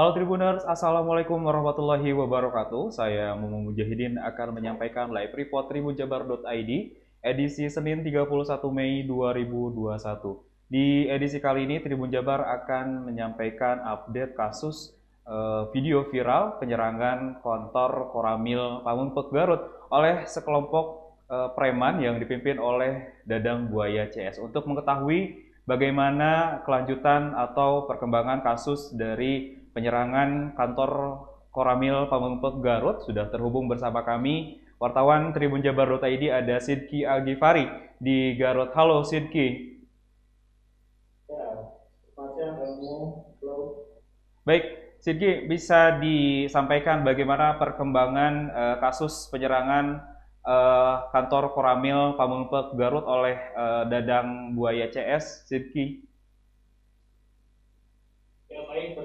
Halo Tribuners, Assalamualaikum warahmatullahi wabarakatuh. Saya Mumu Mujahidin akan menyampaikan live report tribunjabar.id edisi Senin 31 Mei 2021. Di edisi kali ini Tribun Jabar akan menyampaikan update kasus uh, video viral penyerangan kantor Koramil Pamumpek Garut oleh sekelompok uh, preman yang dipimpin oleh Dadang Buaya CS. Untuk mengetahui bagaimana kelanjutan atau perkembangan kasus dari penyerangan kantor Koramil Pamumpek Garut sudah terhubung bersama kami wartawan Tribun Jabar.id ada Sidki Algifari di Garut. Halo Sidki. Baik, Sidki bisa disampaikan bagaimana perkembangan uh, kasus penyerangan uh, kantor Koramil Pamumpek Garut oleh uh, Dadang Buaya CS, Sidki? Ya baik,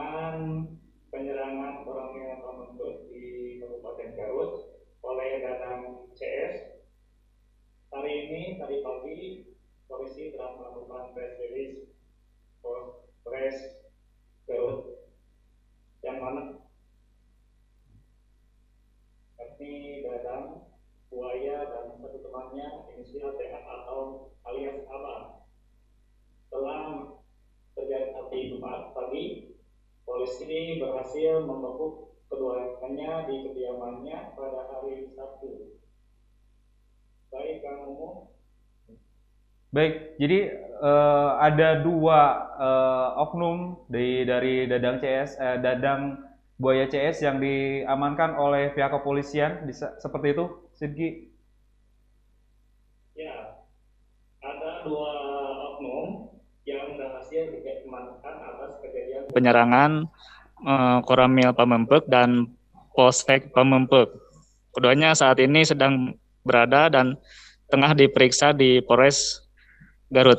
perkembangan penyerangan Koramil Pamumpek di Kabupaten Garut oleh Dadang CS. Hari ini, tadi pagi, polisi telah melakukan press release Polres Garut yang mana yakni Dadang, Buaya, dan satu temannya inisial TH atau alias Abang. Setelah terjadi api Jumat pagi, polisi berhasil membekuk keduanya di kediamannya pada hari Sabtu. Baik, Kang Umum. Baik, jadi uh, ada dua uh, oknum dari dari Dadang CS, uh, eh, Dadang Buaya CS yang diamankan oleh pihak kepolisian, bisa seperti itu, Sidki? Ya, ada dua oknum yang berhasil diamankan atas kejadian penyerangan uh, Koramil Pamempek dan Polsek Pamempek. Keduanya saat ini sedang berada dan tengah diperiksa di Polres Garut.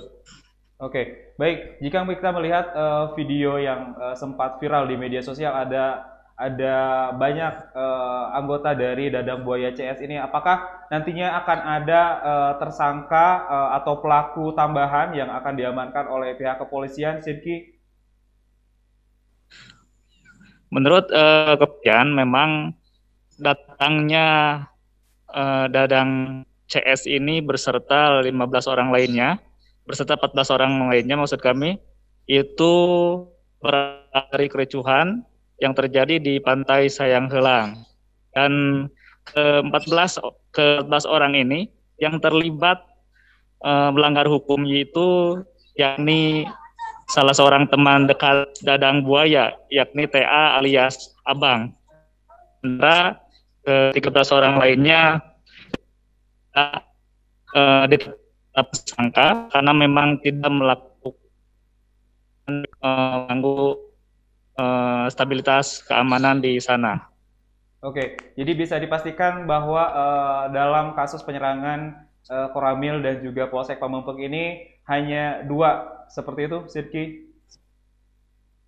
Oke, baik. Jika kita melihat uh, video yang uh, sempat viral di media sosial, ada ada banyak uh, anggota dari Dadang Buaya CS ini. Apakah nantinya akan ada uh, tersangka uh, atau pelaku tambahan yang akan diamankan oleh pihak kepolisian, Sidki? Menurut uh, kepolisian, memang datangnya uh, Dadang CS ini berserta 15 orang lainnya beserta 14 orang lainnya maksud kami itu dari kericuhan yang terjadi di pantai Sayang Helang. Dan ke-14 ke-14 orang ini yang terlibat uh, melanggar hukum yaitu yakni salah seorang teman dekat Dadang Buaya yakni TA alias Abang. Sementara ke-13 orang lainnya uh, tersangka karena memang tidak melakukan mengganggu uh, stabilitas keamanan di sana. Oke, jadi bisa dipastikan bahwa uh, dalam kasus penyerangan Koramil dan juga Polsek Pamengpek ini hanya dua, seperti itu, Sidki?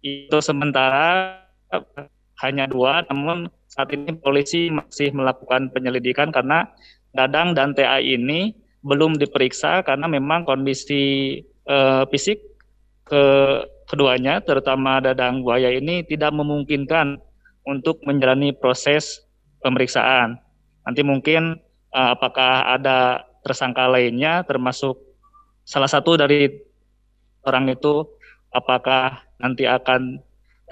Itu sementara hanya dua, namun saat ini polisi masih melakukan penyelidikan karena Dadang dan TA ini belum diperiksa karena memang kondisi uh, fisik ke keduanya terutama dadang buaya ini tidak memungkinkan untuk menjalani proses pemeriksaan. Nanti mungkin uh, apakah ada tersangka lainnya termasuk salah satu dari orang itu apakah nanti akan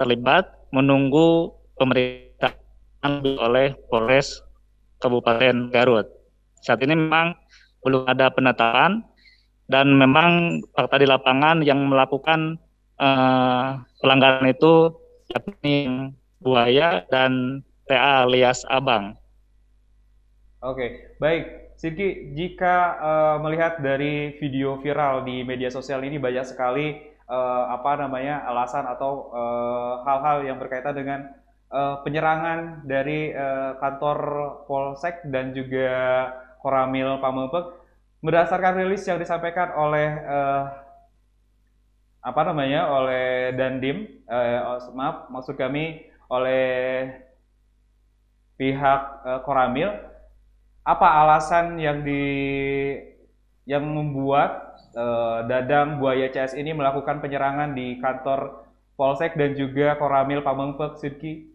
terlibat menunggu pemeriksaan oleh Polres Kabupaten Garut. Saat ini memang belum ada penetapan dan memang fakta di lapangan yang melakukan uh, pelanggaran itu yakni buaya dan TA alias abang. Oke, baik. Siki, jika uh, melihat dari video viral di media sosial ini banyak sekali uh, apa namanya alasan atau hal-hal uh, yang berkaitan dengan uh, penyerangan dari uh, kantor Polsek dan juga Koramil Pamengpek berdasarkan rilis yang disampaikan oleh uh, apa namanya oleh Dandim uh, maaf maksud kami oleh pihak uh, Koramil apa alasan yang di yang membuat uh, Dadang Buaya CS ini melakukan penyerangan di kantor Polsek dan juga Koramil Pamengpek Sidki?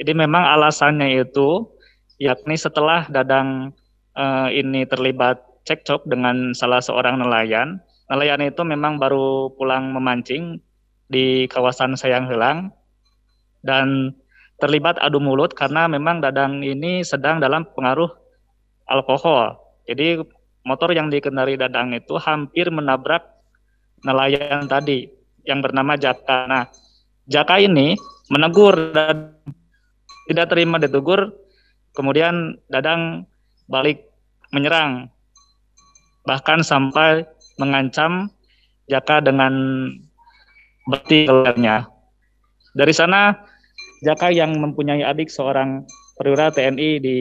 Jadi memang alasannya itu yakni setelah Dadang uh, ini terlibat cekcok dengan salah seorang nelayan, nelayan itu memang baru pulang memancing di kawasan Sayang Helang dan terlibat adu mulut karena memang Dadang ini sedang dalam pengaruh alkohol. Jadi motor yang dikendari Dadang itu hampir menabrak nelayan tadi yang bernama Jaka. Nah, Jaka ini menegur dan tidak terima ditegur, kemudian Dadang balik menyerang, bahkan sampai mengancam Jaka dengan beti kelarnya. Dari sana, Jaka yang mempunyai adik seorang perwira TNI di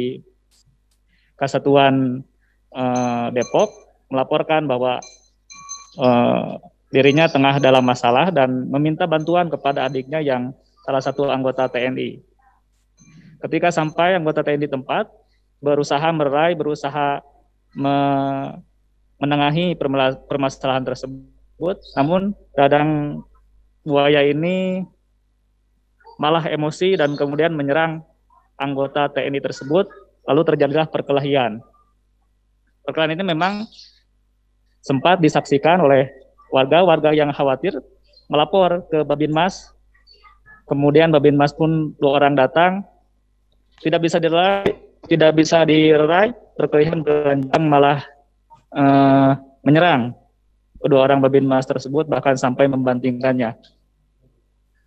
Kesatuan eh, Depok melaporkan bahwa eh, dirinya tengah dalam masalah dan meminta bantuan kepada adiknya yang salah satu anggota TNI. Ketika sampai anggota TNI tempat, berusaha meraih, berusaha me menengahi permasalahan tersebut, namun Dadang Buaya ini malah emosi dan kemudian menyerang anggota TNI tersebut, lalu terjadilah perkelahian. Perkelahian ini memang sempat disaksikan oleh warga-warga yang khawatir melapor ke Babinmas. Kemudian Babinmas pun dua orang datang tidak bisa dirai, tidak bisa dirai, perkelahian berlanjut malah uh, menyerang kedua orang babin mas tersebut bahkan sampai membantingkannya.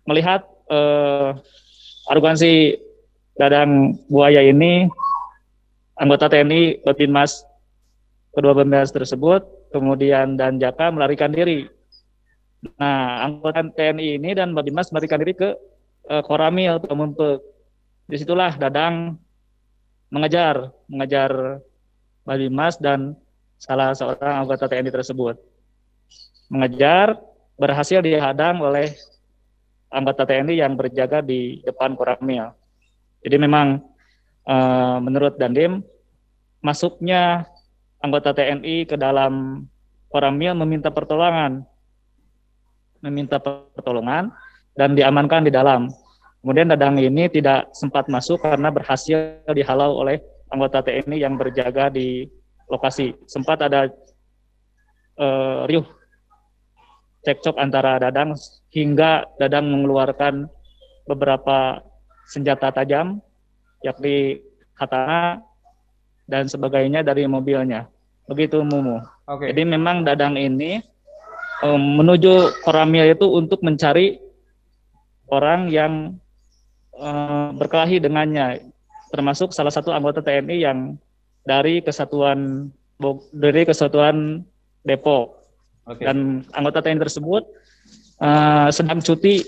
Melihat uh, arogansi Dadang Buaya ini, anggota TNI babin mas kedua babin mas tersebut, kemudian dan Jaka melarikan diri. Nah, anggota TNI ini dan babin mas melarikan diri ke uh, Koramil atau Mumpek di situlah Dadang mengejar mengejar Bali Mas dan salah seorang anggota TNI tersebut mengejar berhasil dihadang oleh anggota TNI yang berjaga di depan Koramil. Jadi memang e, menurut Dandim masuknya anggota TNI ke dalam Koramil meminta pertolongan meminta pertolongan dan diamankan di dalam. Kemudian Dadang ini tidak sempat masuk karena berhasil dihalau oleh anggota TNI yang berjaga di lokasi. Sempat ada uh, riuh cekcok antara Dadang hingga Dadang mengeluarkan beberapa senjata tajam, yakni katana dan sebagainya dari mobilnya. Begitu Mumu. Okay. Jadi memang Dadang ini um, menuju Koramil itu untuk mencari orang yang Eh, berkelahi dengannya, termasuk salah satu anggota TNI yang dari kesatuan dari kesatuan Depok. Okay. Dan anggota TNI tersebut uh, sedang cuti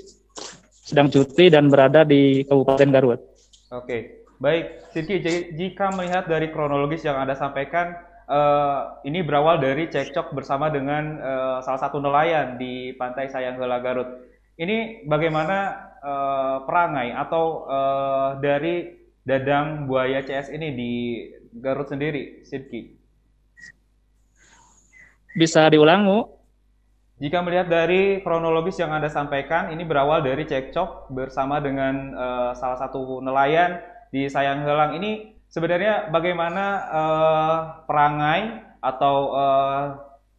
sedang cuti dan berada di Kabupaten Garut. Oke, okay. baik, Sidki. Jika melihat dari kronologis yang anda sampaikan, uh, ini berawal dari cekcok bersama dengan uh, salah satu nelayan di Pantai Sayanghela Garut. Ini bagaimana uh, perangai atau uh, dari dadang buaya CS ini di Garut sendiri, Sidki? Bisa diulang, Bu? Jika melihat dari kronologis yang Anda sampaikan, ini berawal dari cekcok bersama dengan uh, salah satu nelayan di Sayang Helang. Ini sebenarnya bagaimana uh, perangai atau uh,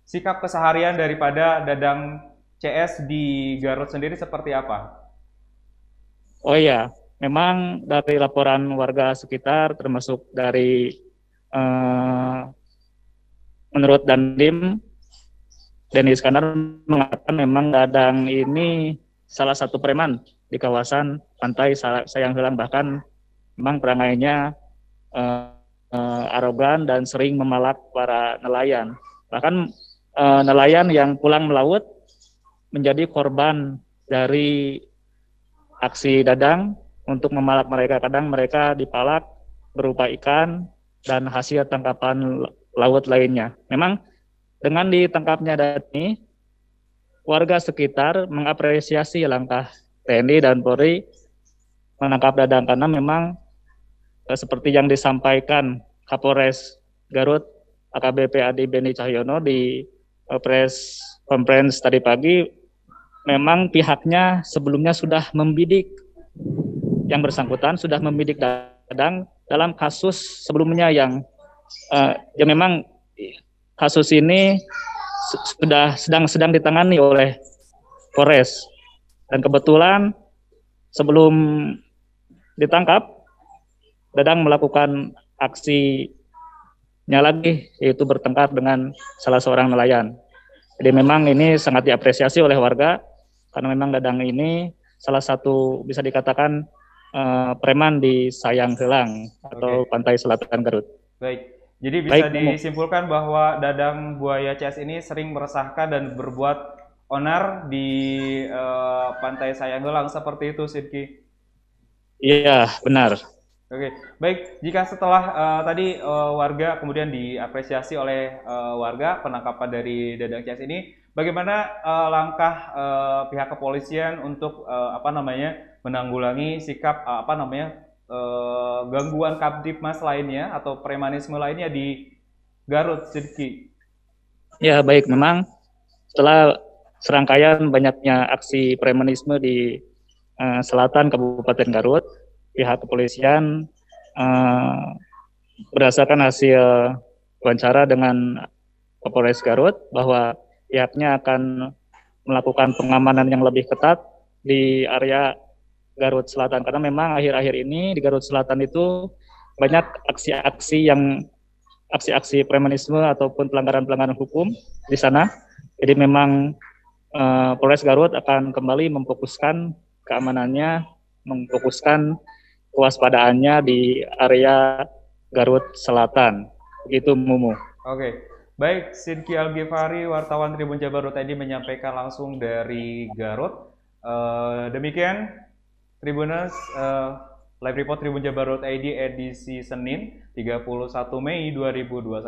sikap keseharian daripada Dadang CS di Garut sendiri seperti apa? Oh iya, memang dari laporan warga sekitar termasuk dari eh, menurut Dandim Denny Iskandar mengatakan memang Dadang ini salah satu preman di kawasan pantai Sayang Hilang bahkan memang perangainya eh, eh, arogan dan sering memalak para nelayan. Bahkan eh, nelayan yang pulang melaut menjadi korban dari aksi Dadang untuk memalak mereka. Kadang mereka dipalak berupa ikan dan hasil tangkapan laut lainnya. Memang dengan ditangkapnya Dani, warga sekitar mengapresiasi langkah TNI dan Polri menangkap Dadang karena memang eh, seperti yang disampaikan Kapolres Garut AKBP Adi Beni Cahyono di eh, press conference tadi pagi memang pihaknya sebelumnya sudah membidik yang bersangkutan sudah membidik Dadang dalam kasus sebelumnya yang uh, ya memang kasus ini sudah sedang sedang ditangani oleh Polres dan kebetulan sebelum ditangkap Dadang melakukan aksinya lagi yaitu bertengkar dengan salah seorang nelayan. Jadi memang ini sangat diapresiasi oleh warga karena memang Dadang ini salah satu bisa dikatakan uh, preman di Sayang Helang atau okay. Pantai Selatan Garut. Baik. Jadi bisa Baik, disimpulkan bahwa Dadang Buaya CS ini sering meresahkan dan berbuat onar di uh, Pantai Sayang Helang seperti itu, Sidki. Iya, benar. Oke, baik. Jika setelah uh, tadi uh, warga kemudian diapresiasi oleh uh, warga penangkapan dari Dadang CS ini, bagaimana uh, langkah uh, pihak kepolisian untuk uh, apa namanya menanggulangi sikap uh, apa namanya uh, gangguan kaptipmas lainnya atau premanisme lainnya di Garut, Sidki? Ya, baik. Memang setelah serangkaian banyaknya aksi premanisme di uh, selatan Kabupaten Garut pihak kepolisian uh, berdasarkan hasil wawancara dengan Kapolres Garut bahwa pihaknya akan melakukan pengamanan yang lebih ketat di area Garut Selatan karena memang akhir-akhir ini di Garut Selatan itu banyak aksi-aksi yang aksi-aksi premanisme ataupun pelanggaran-pelanggaran hukum di sana. Jadi memang uh, Polres Garut akan kembali memfokuskan keamanannya, memfokuskan kewaspadaannya di area Garut Selatan. Begitu Mumu. Oke. Baik, Sidki Algifari, wartawan Tribun Jabar tadi menyampaikan langsung dari Garut. Uh, demikian Tribuners uh, live report Tribun Jabar ID edisi Senin 31 Mei 2021.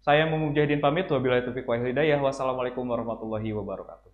Saya Mumu Jahidin pamit, wabillahi taufiq wa hidayah. Wassalamualaikum warahmatullahi wabarakatuh.